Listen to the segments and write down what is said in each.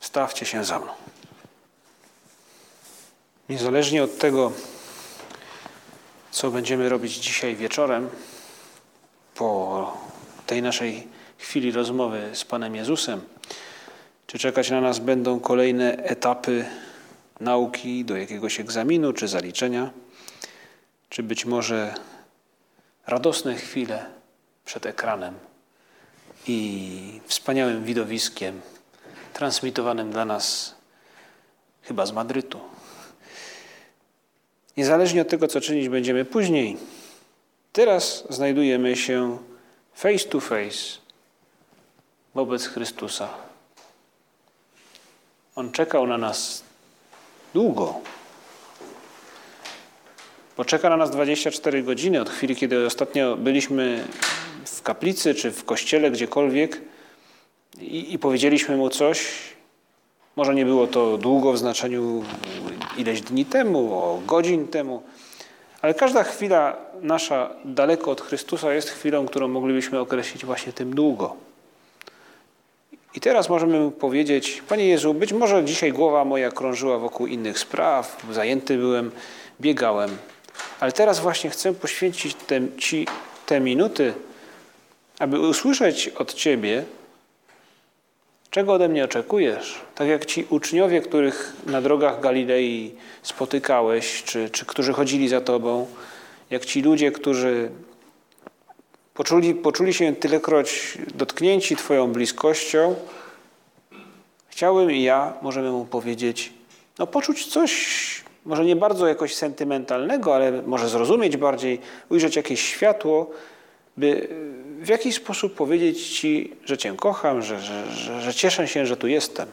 stawcie się za mną. Niezależnie od tego, co będziemy robić dzisiaj wieczorem, po tej naszej chwili rozmowy z Panem Jezusem, czy czekać na nas będą kolejne etapy nauki do jakiegoś egzaminu czy zaliczenia, czy być może radosne chwile przed ekranem i wspaniałym widowiskiem transmitowanym dla nas chyba z Madrytu. Niezależnie od tego, co czynić będziemy później, teraz znajdujemy się face to face wobec Chrystusa. On czekał na nas długo. Bo czeka na nas 24 godziny od chwili, kiedy ostatnio byliśmy w kaplicy czy w kościele, gdziekolwiek i, i powiedzieliśmy mu coś. Może nie było to długo w znaczeniu ileś dni temu, o godzin temu, ale każda chwila nasza daleko od Chrystusa jest chwilą, którą moglibyśmy określić właśnie tym długo. I teraz możemy mu powiedzieć, Panie Jezu, być może dzisiaj głowa moja krążyła wokół innych spraw, zajęty byłem, biegałem, ale teraz właśnie chcę poświęcić te, Ci te minuty, aby usłyszeć od Ciebie, czego ode mnie oczekujesz. Tak jak ci uczniowie, których na drogach Galilei spotykałeś, czy, czy którzy chodzili za Tobą, jak ci ludzie, którzy poczuli, poczuli się tylekroć dotknięci Twoją bliskością, chciałbym i ja, możemy mu powiedzieć, no poczuć coś, może nie bardzo jakoś sentymentalnego, ale może zrozumieć bardziej, ujrzeć jakieś światło, by w jakiś sposób powiedzieć Ci, że Cię kocham, że, że, że, że cieszę się, że tu jestem.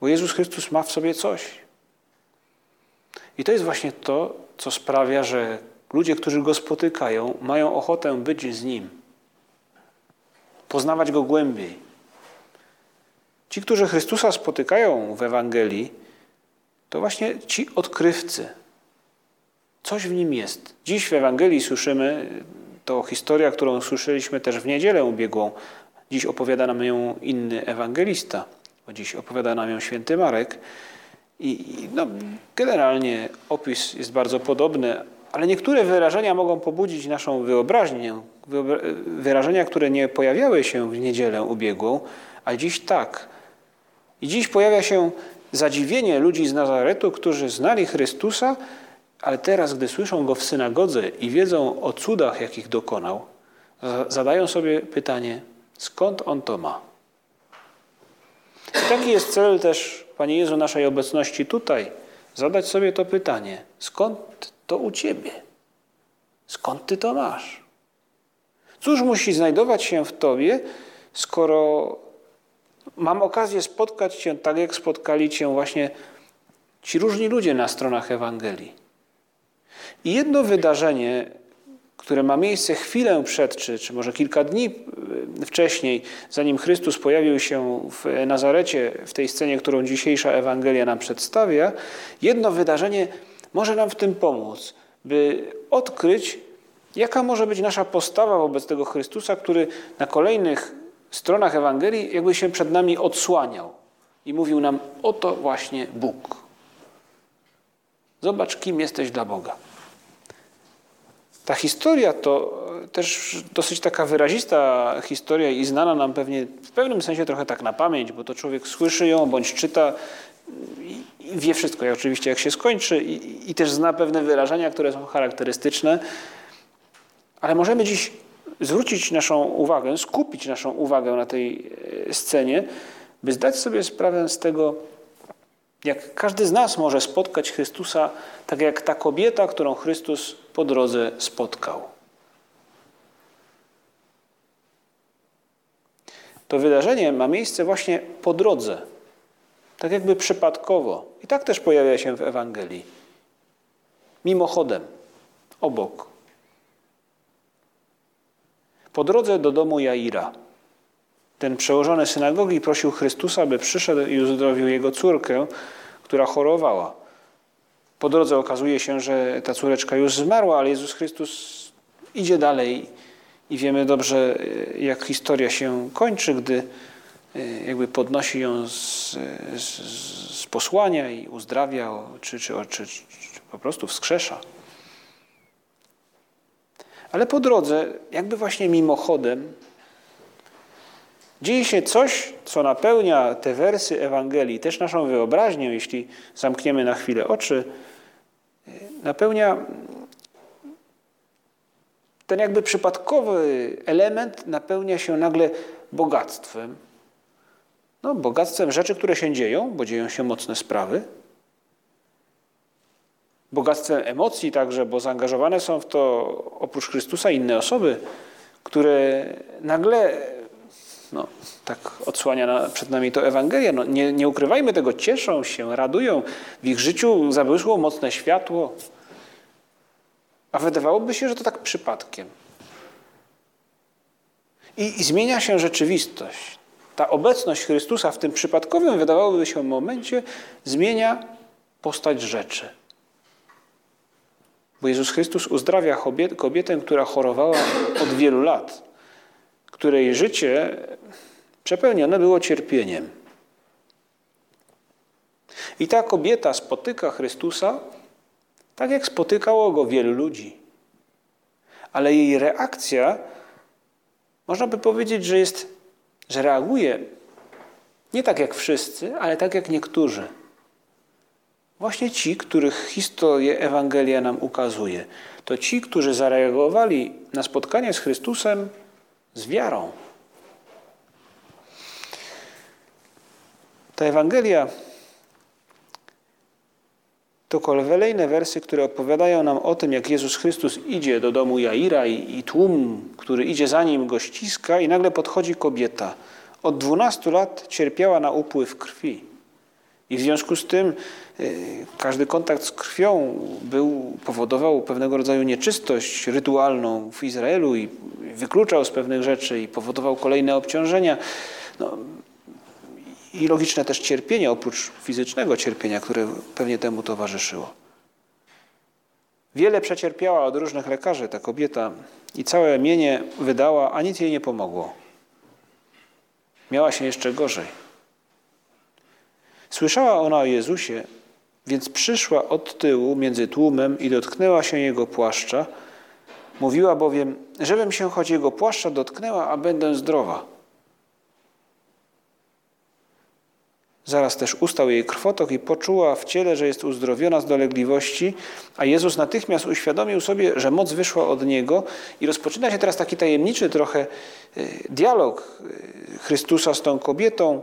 Bo Jezus Chrystus ma w sobie coś. I to jest właśnie to, co sprawia, że ludzie, którzy Go spotykają, mają ochotę być z Nim, poznawać Go głębiej. Ci, którzy Chrystusa spotykają w Ewangelii, to właśnie ci odkrywcy. Coś w nim jest. Dziś w Ewangelii słyszymy, to historia, którą słyszeliśmy też w niedzielę ubiegłą. Dziś opowiada nam ją inny ewangelista, bo dziś opowiada nam ją święty Marek. I no, generalnie opis jest bardzo podobny, ale niektóre wyrażenia mogą pobudzić naszą wyobraźnię. Wyrażenia, które nie pojawiały się w niedzielę ubiegłą, a dziś tak. I dziś pojawia się zadziwienie ludzi z Nazaretu, którzy znali Chrystusa, ale teraz, gdy słyszą Go w synagodze i wiedzą o cudach, jakich dokonał, zadają sobie pytanie, skąd On to ma? I taki jest cel też, Panie Jezu, naszej obecności tutaj. Zadać sobie to pytanie, skąd to u Ciebie? Skąd Ty to masz? Cóż musi znajdować się w Tobie, skoro mam okazję spotkać Cię tak, jak spotkali Cię właśnie ci różni ludzie na stronach Ewangelii. I jedno wydarzenie, które ma miejsce chwilę przed, czy, czy może kilka dni e, wcześniej, zanim Chrystus pojawił się w Nazarecie, w tej scenie, którą dzisiejsza Ewangelia nam przedstawia, jedno wydarzenie może nam w tym pomóc, by odkryć, jaka może być nasza postawa wobec tego Chrystusa, który na kolejnych stronach Ewangelii jakby się przed nami odsłaniał i mówił nam: Oto właśnie Bóg. Zobacz, kim jesteś dla Boga. Ta historia to też dosyć taka wyrazista historia i znana nam pewnie w pewnym sensie trochę tak na pamięć, bo to człowiek słyszy ją bądź czyta i wie wszystko, i oczywiście jak się skończy, i, i też zna pewne wyrażenia, które są charakterystyczne. Ale możemy dziś zwrócić naszą uwagę, skupić naszą uwagę na tej e, scenie, by zdać sobie sprawę z tego, jak każdy z nas może spotkać Chrystusa, tak jak ta kobieta, którą Chrystus po drodze spotkał. To wydarzenie ma miejsce właśnie po drodze, tak jakby przypadkowo. I tak też pojawia się w Ewangelii. Mimochodem, obok. Po drodze do domu Jaira. Ten przełożony synagogi prosił Chrystusa, by przyszedł i uzdrowił jego córkę, która chorowała. Po drodze okazuje się, że ta córeczka już zmarła, ale Jezus Chrystus idzie dalej i wiemy dobrze, jak historia się kończy, gdy e, jakby podnosi ją z, z, z posłania i uzdrawia, czy, czy, czy, czy po prostu wskrzesza. Ale po drodze, jakby właśnie mimochodem, dzieje się coś, co napełnia te wersy Ewangelii, też naszą wyobraźnię, jeśli zamkniemy na chwilę oczy, napełnia ten jakby przypadkowy element napełnia się nagle bogactwem. No, bogactwem rzeczy, które się dzieją, bo dzieją się mocne sprawy. Bogactwem emocji także, bo zaangażowane są w to oprócz Chrystusa inne osoby, które nagle, no, tak odsłania na, przed nami to Ewangelia, no, nie, nie ukrywajmy tego, cieszą się, radują. W ich życiu zabłysło mocne światło, a wydawałoby się, że to tak przypadkiem. I, I, zmienia się rzeczywistość. Ta obecność Chrystusa w tym przypadkowym, wydawałoby się, momencie zmienia postać rzeczy. Bo Jezus Chrystus uzdrawia kobietę, która chorowała od wielu lat, której życie przepełnione było cierpieniem. I ta kobieta spotyka Chrystusa tak jak spotykało go wielu ludzi. Ale jej reakcja, można by powiedzieć, że jest, że reaguje nie tak jak wszyscy, ale tak jak niektórzy. Właśnie ci, których historię Ewangelia nam ukazuje. To ci, którzy zareagowali na spotkanie z Chrystusem z wiarą. Ta Ewangelia to kolejne wersy, które opowiadają nam o tym, jak Jezus Chrystus idzie do domu Jaira i, i tłum, który idzie za nim, go ściska i nagle podchodzi kobieta. Od 12 lat cierpiała na upływ krwi. I w związku z tym y, każdy kontakt z krwią był, powodował pewnego rodzaju nieczystość rytualną w Izraelu i wykluczał z pewnych rzeczy i powodował kolejne obciążenia. No, i logiczne też cierpienie, oprócz fizycznego cierpienia, które pewnie temu towarzyszyło. Wiele przecierpiała od różnych lekarzy ta kobieta i całe mienie wydała, a nic jej nie pomogło. Miała się jeszcze gorzej. Słyszała ona o Jezusie, więc przyszła od tyłu między tłumem i dotknęła się jego płaszcza. Mówiła bowiem, żebym się choć jego płaszcza dotknęła, a będę zdrowa. Zaraz też ustał jej krwotok i poczuła w ciele, że jest uzdrowiona z dolegliwości, a Jezus natychmiast uświadomił sobie, że moc wyszła od Niego i rozpoczyna się teraz taki tajemniczy trochę e, dialog e, Chrystusa z tą kobietą.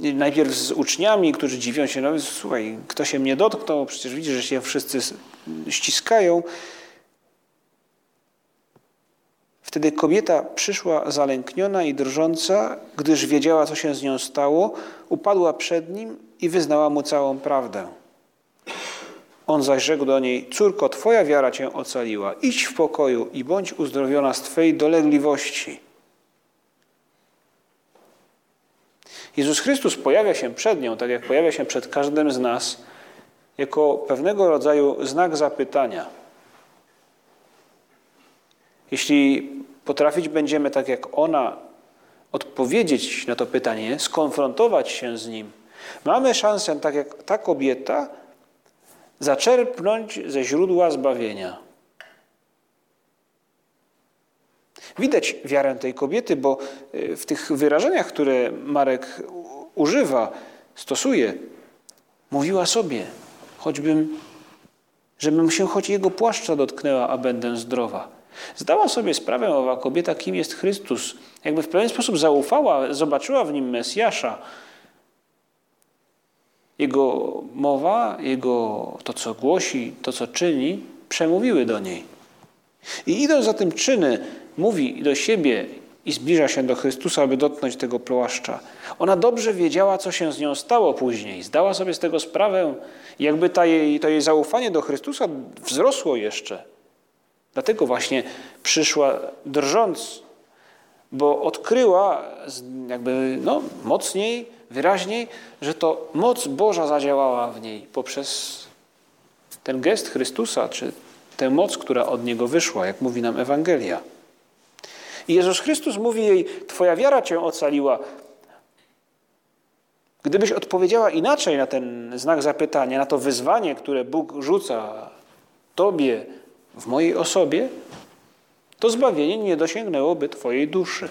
Najpierw z uczniami, którzy dziwią się, no słuchaj, kto się mnie dotknął, przecież widzisz, że się wszyscy ściskają. Wtedy kobieta przyszła zalękniona i drżąca, gdyż wiedziała, co się z nią stało, upadła przed nim i wyznała mu całą prawdę. On zaś rzekł do niej: Córko, twoja wiara cię ocaliła. Idź w pokoju i bądź uzdrowiona z twojej dolegliwości. Jezus Chrystus pojawia się przed nią, tak jak pojawia się przed każdym z nas, jako pewnego rodzaju znak zapytania. Jeśli potrafić będziemy tak jak ona odpowiedzieć na to pytanie, skonfrontować się z nim, mamy szansę, tak jak ta kobieta, zaczerpnąć ze źródła zbawienia. Widać wiarę tej kobiety, bo y, w tych wyrażeniach, które Marek używa, stosuje, mówiła sobie, choćbym, żebym się choć jego płaszcza dotknęła, a będę zdrowa. Zdała sobie sprawę owa kobieta, kim jest Chrystus. Jakby w pewien sposób zaufała, zobaczyła w nim Mesjasza. Jego mowa, jego to, co głosi, to, co czyni, przemówiły do niej. I idąc za tym czyny, mówi do siebie i zbliża się do Chrystusa, aby dotknąć tego płaszcza. Ona dobrze wiedziała, co się z nią stało później. Zdała sobie z tego sprawę, jakby ta jej, to jej zaufanie do Chrystusa wzrosło jeszcze. Dlatego właśnie przyszła drżąc, bo odkryła jakby no, mocniej, wyraźniej, że to moc Boża zadziałała w niej poprzez ten gest Chrystusa, czy tę moc, która od Niego wyszła, jak mówi nam Ewangelia. I Jezus Chrystus mówi jej, Twoja wiara Cię ocaliła. Gdybyś odpowiedziała inaczej na ten znak zapytania, na to wyzwanie, które Bóg rzuca Tobie w mojej osobie, to zbawienie nie dosięgnęłoby Twojej duszy.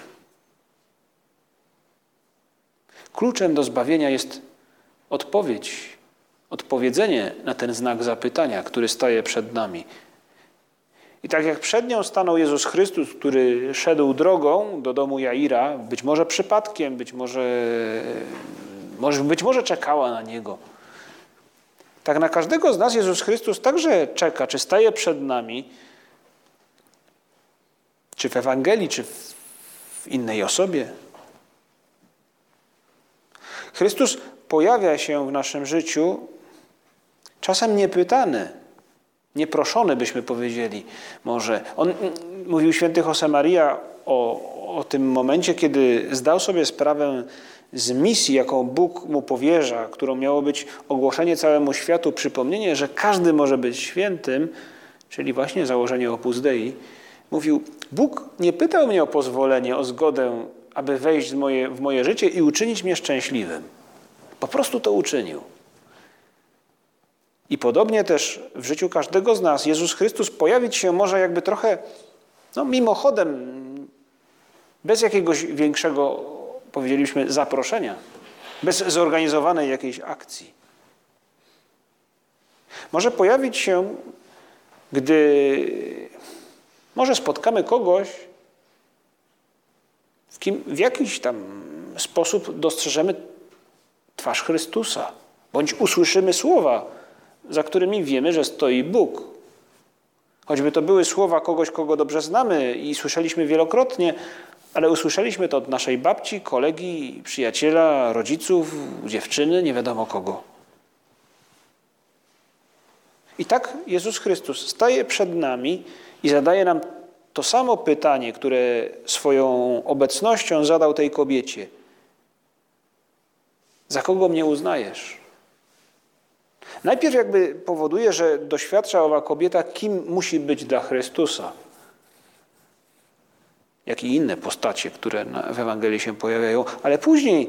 Kluczem do zbawienia jest odpowiedź, odpowiedzenie na ten znak zapytania, który staje przed nami. I tak jak przed nią stanął Jezus Chrystus, który szedł drogą do domu Jaira, być może przypadkiem, być może, być może czekała na niego. Tak na każdego z nas Jezus Chrystus także czeka, czy staje przed nami, czy w Ewangelii, czy w innej osobie. Chrystus pojawia się w naszym życiu czasem niepytany, Nieproszony byśmy powiedzieli może. On mówił święty Josemaria o, o tym momencie, kiedy zdał sobie sprawę z misji, jaką Bóg mu powierza, którą miało być ogłoszenie całemu światu, przypomnienie, że każdy może być świętym, czyli właśnie założenie Opus Dei, mówił, Bóg nie pytał mnie o pozwolenie, o zgodę, aby wejść w moje, w moje życie i uczynić mnie szczęśliwym. Po prostu to uczynił. I podobnie też w życiu każdego z nas Jezus Chrystus pojawić się może jakby trochę no, mimochodem, bez jakiegoś większego, powiedzieliśmy, zaproszenia, bez zorganizowanej jakiejś akcji. Może pojawić się, gdy może spotkamy kogoś, w kim w jakiś tam sposób dostrzeżemy twarz Chrystusa, bądź usłyszymy słowa, za którymi wiemy, że stoi Bóg. Choćby to były słowa kogoś, kogo dobrze znamy i słyszeliśmy wielokrotnie, ale usłyszeliśmy to od naszej babci, kolegi, przyjaciela, rodziców, dziewczyny, nie wiadomo kogo. I tak Jezus Chrystus staje przed nami i zadaje nam to samo pytanie, które swoją obecnością zadał tej kobiecie. Za kogo mnie uznajesz? Najpierw jakby powoduje, że doświadcza owa kobieta, kim musi być dla Chrystusa. Jak i inne postacie, które w Ewangelii się pojawiają, ale później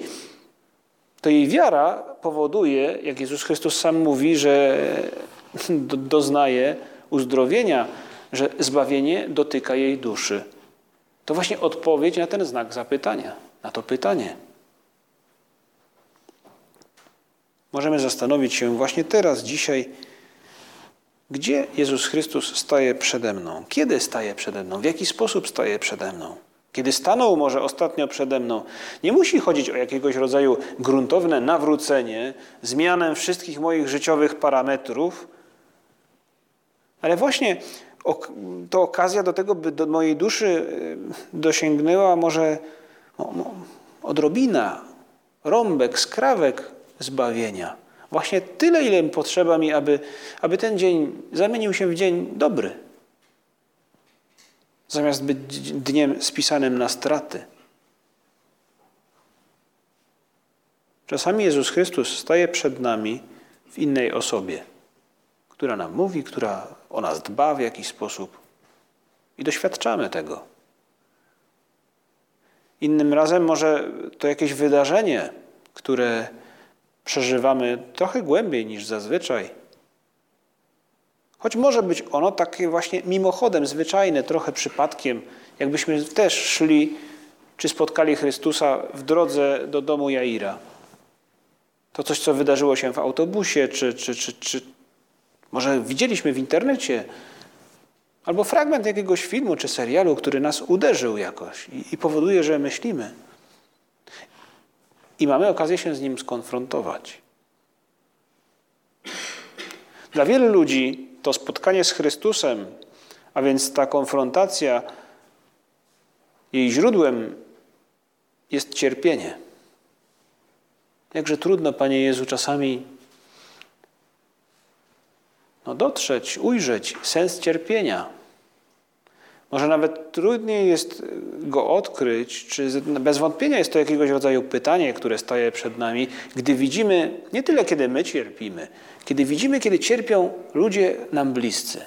to jej wiara powoduje, jak Jezus Chrystus sam mówi, że doznaje uzdrowienia, że zbawienie dotyka jej duszy. To właśnie odpowiedź na ten znak zapytania, na to pytanie. Możemy zastanowić się właśnie teraz, dzisiaj, gdzie Jezus Chrystus staje przede mną? Kiedy staje przede mną? W jaki sposób staje przede mną? Kiedy stanął może ostatnio przede mną, nie musi chodzić o jakiegoś rodzaju gruntowne nawrócenie, zmianę wszystkich moich życiowych parametrów, ale właśnie to okazja do tego, by do mojej duszy y, dosięgnęła może odrobina, rąbek, skrawek zbawienia. Właśnie tyle, ile potrzeba mi, aby, aby ten dzień zamienił się w dzień dobry. Zamiast być dniem spisanym na straty. Czasami Jezus Chrystus staje przed nami w innej osobie, która nam mówi, która o nas dba w jakiś sposób i doświadczamy tego. Innym razem może to jakieś wydarzenie, które przeżywamy trochę głębiej niż zazwyczaj. Choć może być ono takie właśnie mimochodem, zwyczajne, trochę przypadkiem, jakbyśmy też szli czy spotkali Chrystusa w drodze do domu Jaira. To coś, co wydarzyło się w autobusie, czy, czy, czy, czy może widzieliśmy w internecie, albo fragment jakiegoś filmu czy serialu, który nas uderzył jakoś i, i powoduje, że myślimy i mamy okazję się z nim skonfrontować. Dla wielu ludzi to spotkanie z Chrystusem, a więc ta konfrontacja, Jej źródłem jest cierpienie. Jakże trudno, Panie Jezu, czasami no, dotrzeć, ujrzeć sens cierpienia. Może nawet trudniej jest go odkryć, czy bez wątpienia jest to jakiegoś rodzaju pytanie, które staje przed nami, gdy widzimy nie tyle, kiedy my cierpimy, kiedy widzimy, kiedy cierpią ludzie nam bliscy.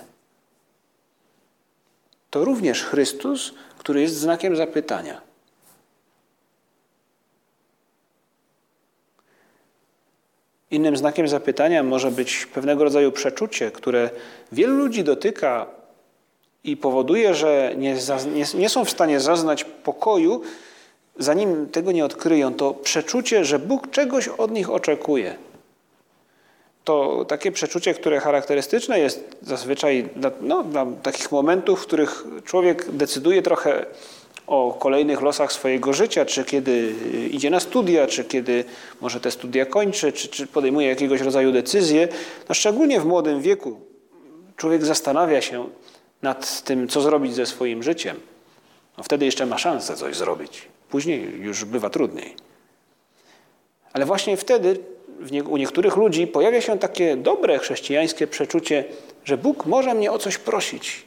To również Chrystus, który jest znakiem zapytania. Innym znakiem zapytania może być pewnego rodzaju przeczucie, które wielu ludzi dotyka i powoduje, że nie, nie, nie, są w stanie zaznać pokoju, zanim tego nie odkryją. To przeczucie, że Bóg czegoś od nich oczekuje. To takie przeczucie, które charakterystyczne jest zazwyczaj dla, no, dla takich momentów, w których człowiek decyduje trochę o kolejnych losach swojego życia, czy kiedy idzie na studia, czy kiedy może te studia kończy, czy, czy podejmuje jakiegoś rodzaju decyzje. No szczególnie w młodym wieku człowiek zastanawia się nad tym, co zrobić ze swoim życiem. No wtedy jeszcze ma szansę coś zrobić. Później już bywa trudniej. Ale właśnie wtedy u niektórych ludzi pojawia się takie dobre chrześcijańskie przeczucie, że Bóg może mnie o coś prosić.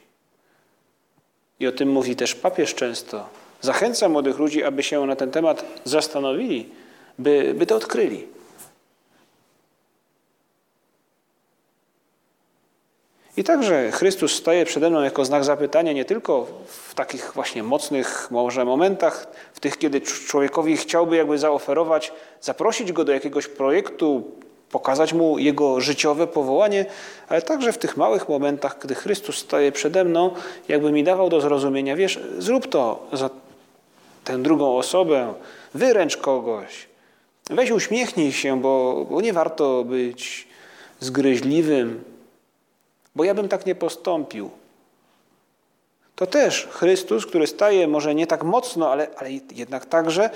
I o tym mówi też papież często. Zachęca młodych ludzi, aby się na ten temat zastanowili, by, by to odkryli. I także Chrystus staje przede mną jako znak zapytania nie tylko w takich właśnie mocnych może momentach, w tych, kiedy człowiekowi chciałby jakby zaoferować, zaprosić go do jakiegoś projektu, pokazać mu jego życiowe powołanie, ale także w tych małych momentach, gdy Chrystus staje przede mną, jakby mi dawał do zrozumienia, wiesz, zrób to za tę drugą osobę, wyręcz kogoś, weź uśmiechnij się, bo, bo nie warto być zgryźliwym, bo ja bym tak nie postąpił. To też Chrystus, który staje może nie tak mocno, ale, ale jednak także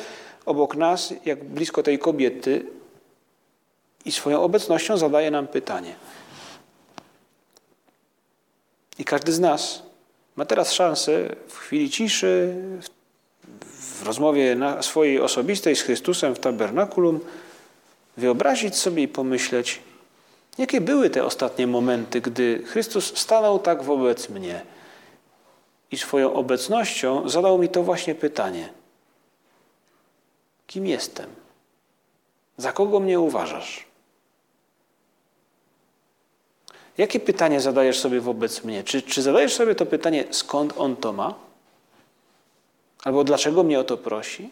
obok nas, jak blisko tej kobiety, i swoją obecnością zadaje nam pytanie. I każdy z nas ma teraz szansę w chwili ciszy, w rozmowie swojej osobistej z Chrystusem w tabernakulum, wyobrazić sobie i pomyśleć, jakie były te ostatnie momenty, gdy Chrystus stanął tak wobec mnie i swoją obecnością zadał mi to właśnie pytanie: Kim jestem? Za kogo mnie uważasz? Jakie pytanie zadajesz sobie wobec mnie? Czy, czy zadajesz sobie to pytanie, skąd on to ma? Albo dlaczego mnie o to prosi?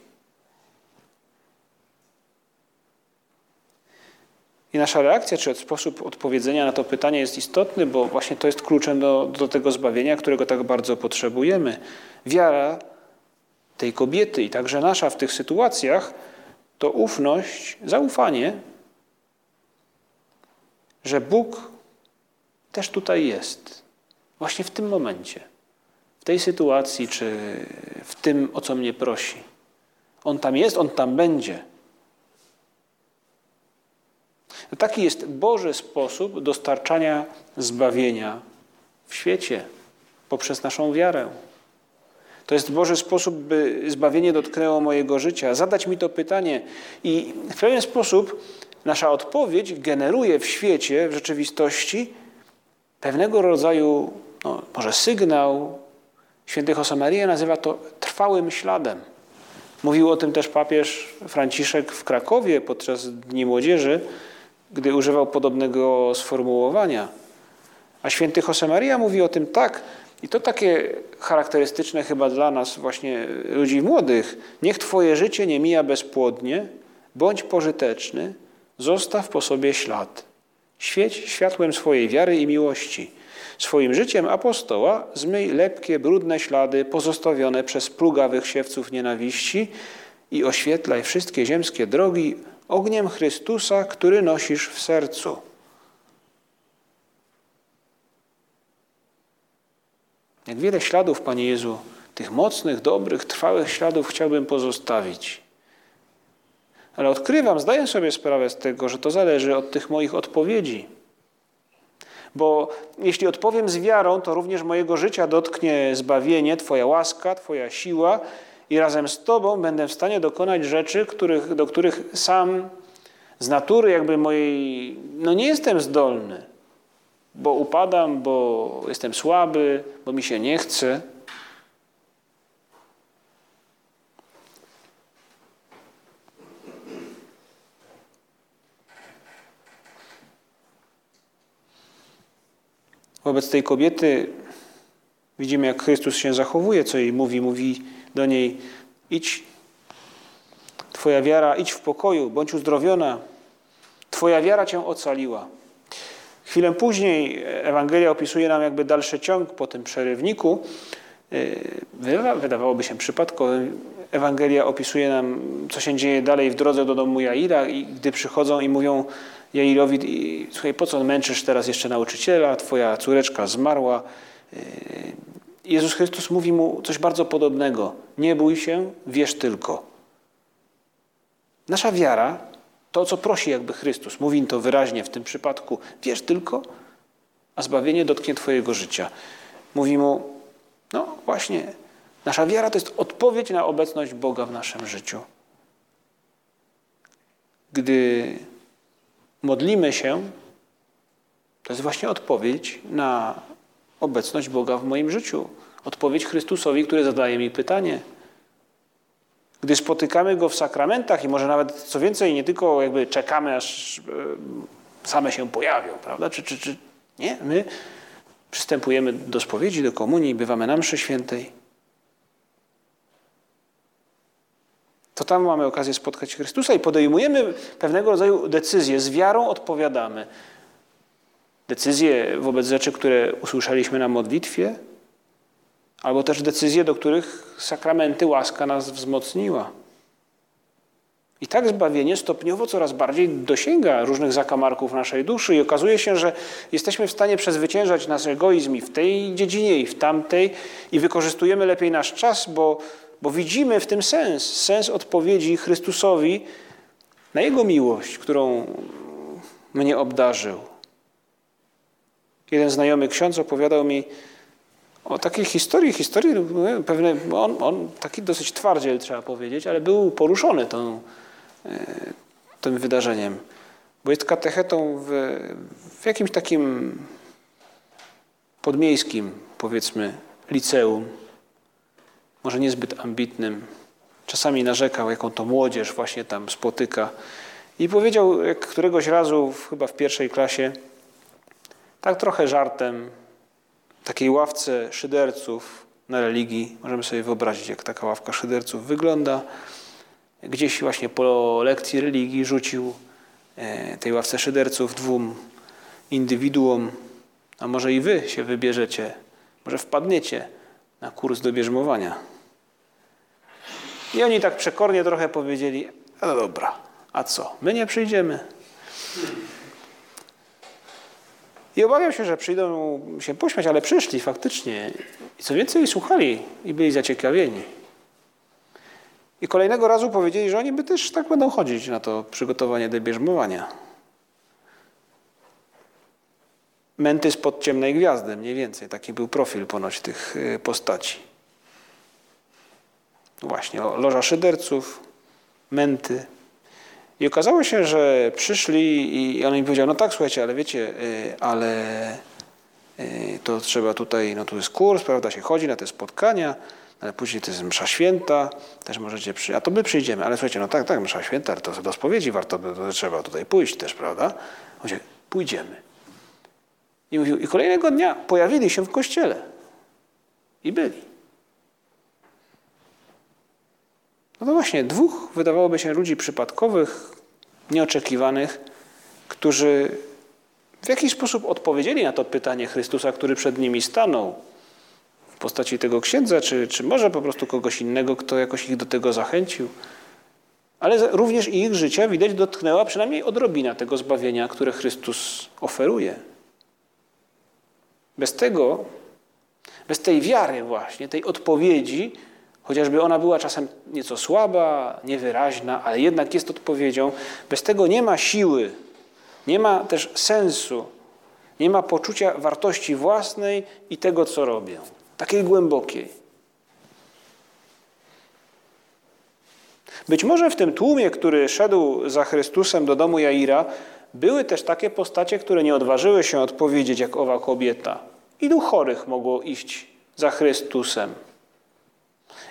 I nasza reakcja, czy sposób odpowiedzenia na to pytanie jest istotny, bo właśnie to jest kluczem do, do tego zbawienia, którego tak bardzo potrzebujemy. Wiara tej kobiety i także nasza w tych sytuacjach to ufność, zaufanie, że Bóg też tutaj jest. Właśnie w tym momencie, w tej sytuacji, czy w tym, o co mnie prosi. On tam jest, on tam będzie. Taki jest Boży sposób dostarczania zbawienia w świecie poprzez naszą wiarę. To jest Boży sposób, by zbawienie dotknęło mojego życia. Zadać mi to pytanie i w pewien sposób nasza odpowiedź generuje w świecie, w rzeczywistości pewnego rodzaju, no, może sygnał. Święty Josemaria nazywa to trwałym śladem. Mówił o tym też papież Franciszek w Krakowie podczas Dni Młodzieży, gdy używał podobnego sformułowania. A święty Josemaria mówi o tym tak, i to takie charakterystyczne chyba dla nas, właśnie ludzi młodych. Niech Twoje życie nie mija bezpłodnie, bądź pożyteczny, zostaw po sobie ślad. Świeć światłem swojej wiary i miłości. Swoim życiem apostoła zmyj lepkie, brudne ślady pozostawione przez plugawych siewców nienawiści i oświetlaj wszystkie ziemskie drogi ogniem Chrystusa, który nosisz w sercu. Jak wiele śladów, Panie Jezu, tych mocnych, dobrych, trwałych śladów chciałbym pozostawić. Ale odkrywam, zdaję sobie sprawę z tego, że to zależy od tych moich odpowiedzi. Bo jeśli odpowiem z wiarą, to również mojego życia dotknie zbawienie, Twoja łaska, Twoja siła i razem z Tobą będę w stanie dokonać rzeczy, których, do których sam z natury jakby mojej, no nie jestem zdolny, bo upadam, bo jestem słaby, bo mi się nie chce. Wobec tej kobiety widzimy, jak Chrystus się zachowuje, co jej mówi. Mówi do niej: idź, Twoja wiara, idź w pokoju, bądź uzdrowiona. Twoja wiara cię ocaliła. Chwilę później Ewangelia opisuje nam jakby dalszy ciąg po tym przerywniku. Wydawałoby się przypadkowo. Ewangelia opisuje nam, co się dzieje dalej w drodze do domu Jaira i gdy przychodzą i mówią Jairowi, słuchaj, po co męczysz teraz jeszcze nauczyciela, twoja córeczka zmarła. Jezus Chrystus mówi mu coś bardzo podobnego. Nie bój się, wierz tylko. Nasza wiara, to co prosi jakby Chrystus, mówi to wyraźnie w tym przypadku, wierz tylko, a zbawienie dotknie Twojego życia. Mówi mu, no właśnie, nasza wiara to jest odpowiedź na obecność Boga w naszym życiu. Gdy modlimy się, to jest właśnie odpowiedź na obecność Boga w moim życiu. Odpowiedź Chrystusowi, który zadaje mi pytanie. Gdy spotykamy Go w sakramentach i może nawet co więcej, nie tylko jakby czekamy, aż e, same się pojawią, prawda? Czy, czy, czy nie? My przystępujemy do spowiedzi, do komunii, bywamy na mszy świętej. To tam mamy okazję spotkać Chrystusa i podejmujemy pewnego rodzaju decyzje. Z wiarą odpowiadamy. Decyzje wobec rzeczy, które usłyszeliśmy na modlitwie, albo też decyzje, do których sakramenty łaska nas wzmocniła. I tak zbawienie stopniowo coraz bardziej dosięga różnych zakamarków naszej duszy i okazuje się, że jesteśmy w stanie przezwyciężać nasz egoizm i w tej dziedzinie, i w tamtej i wykorzystujemy lepiej nasz czas, bo, bo widzimy w tym sens, sens odpowiedzi Chrystusowi na Jego miłość, którą mnie obdarzył. Jeden znajomy ksiądz opowiadał mi o takiej historii, historii no, pewne, on, on taki dosyć twardziel trzeba powiedzieć, ale był poruszony tą, e, tym wydarzeniem. Bo jest katechetą w, w jakimś takim podmiejskim, powiedzmy, liceum. Może niezbyt ambitnym. Czasami narzekał, jaką to młodzież właśnie tam spotyka. I powiedział jak któregoś razu, chyba w pierwszej klasie, tak trochę żartem, takiej ławce szyderców na religii. Możemy sobie wyobrazić, jak taka ławka szyderców wygląda. Gdzieś właśnie po lekcji religii rzucił e, tej ławce szyderców dwóm indywiduom, a może i wy się wybierzecie, może wpadniecie na kurs do bierzmowania. I oni tak przekornie trochę powiedzieli, no dobra, a co, my nie przyjdziemy. I obawiam się, że przyjdą się pośmiać, ale przyszli faktycznie. I co więcej, słuchali i byli zaciekawieni. I kolejnego razu powiedzieli, że oni by też tak będą chodzić na to przygotowanie do bierzmowania. Menty spod ciemnej gwiazdy, mniej więcej. Taki był profil ponoć tych y, postaci. Właśnie, loża szyderców, menty. I okazało się, że przyszli i on im powiedział, no tak, słuchajcie, ale wiecie, y, ale y, to trzeba tutaj, no tu jest kurs, prawda, się chodzi na te spotkania, ale później to jest msza święta, też możecie a to my przyjdziemy, ale słuchajcie, no tak, tak, msza święta, ale to do spowiedzi warto, to trzeba tutaj pójść też, prawda? On pójdziemy. I mówił, i kolejnego dnia pojawili się w kościele i byli. No to właśnie, dwóch wydawałoby się ludzi przypadkowych, nieoczekiwanych, którzy w jakiś sposób odpowiedzieli na to pytanie Chrystusa, który przed nimi stanął w postaci tego księdza, czy, czy może po prostu kogoś innego, kto jakoś ich do tego zachęcił. Ale również i ich życia widać dotknęła przynajmniej odrobina tego zbawienia, które Chrystus oferuje. Bez tego, bez tej wiary właśnie, tej odpowiedzi, Chociażby ona była czasem nieco słaba, niewyraźna, ale jednak jest odpowiedzią. Bez tego nie ma siły, nie ma też sensu, nie ma poczucia wartości własnej i tego, co robię. Takiej głębokiej. Być może w tym tłumie, który szedł za Chrystusem do domu Jaira, były też takie postacie, które nie odważyły się odpowiedzieć jak owa kobieta. Ilu chorych mogło iść za Chrystusem?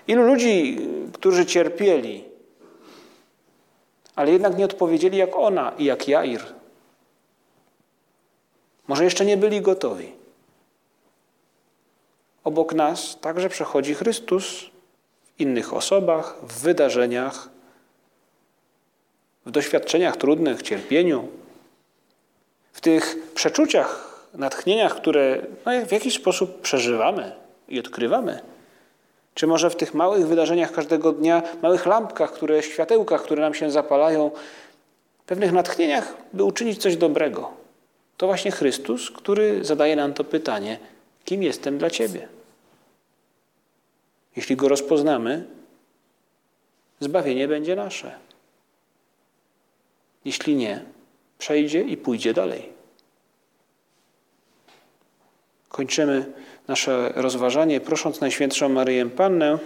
Ilu ludzi, którzy cierpieli, ale jednak nie odpowiedzieli jak ona i jak Jair. Może jeszcze nie byli gotowi. Obok nas także przechodzi Chrystus w innych osobach, w wydarzeniach, w doświadczeniach trudnych, cierpieniu, w tych przeczuciach, natchnieniach, które no, w jakiś sposób przeżywamy i odkrywamy. Czy może w tych małych wydarzeniach każdego dnia, małych lampkach, które, światełkach, które nam się zapalają, pewnych natchnieniach, by uczynić coś dobrego. To właśnie Chrystus, który zadaje nam to pytanie: kim jestem dla Ciebie? Jeśli go rozpoznamy, zbawienie będzie nasze. Jeśli nie, przejdzie i pójdzie dalej. Kończymy nasze rozważanie, prosząc Najświętszą Maryję Pannę,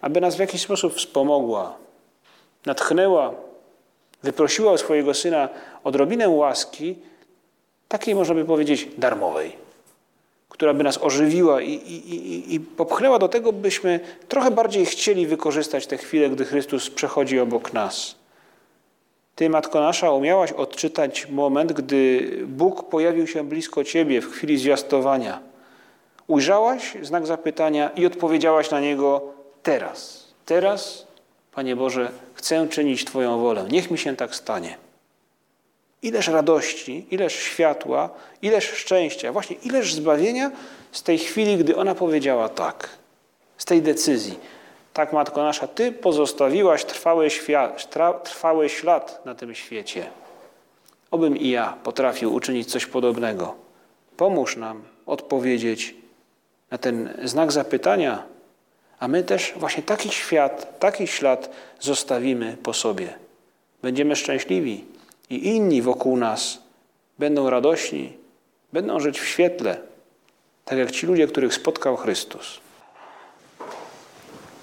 aby nas w jakiś sposób wspomogła, natchnęła, wyprosiła u swojego Syna odrobinę łaski, takiej można by powiedzieć darmowej, która by nas ożywiła i, i, i, i popchnęła do tego, byśmy trochę bardziej chcieli wykorzystać te chwile, gdy Chrystus przechodzi obok nas. Ty, Matko Nasza, umiałaś odczytać moment, gdy Bóg pojawił się blisko Ciebie w chwili zwiastowania. Ujrzałaś znak zapytania i odpowiedziałaś na niego teraz. Teraz, Panie Boże, chcę czynić Twoją wolę. Niech mi się tak stanie. Ileż radości, ileż światła, ileż szczęścia, właśnie ileż zbawienia z tej chwili, gdy ona powiedziała tak, z tej decyzji. Tak, Matko Nasza, Ty pozostawiłaś trwały, świat, trwały ślad na tym świecie. Obym i ja potrafił uczynić coś podobnego. Pomóż nam odpowiedzieć na ten znak zapytania, a my też właśnie taki świat, taki ślad zostawimy po sobie. Będziemy szczęśliwi i inni wokół nas będą radośni, będą żyć w świetle, tak jak ci ludzie, których spotkał Chrystus.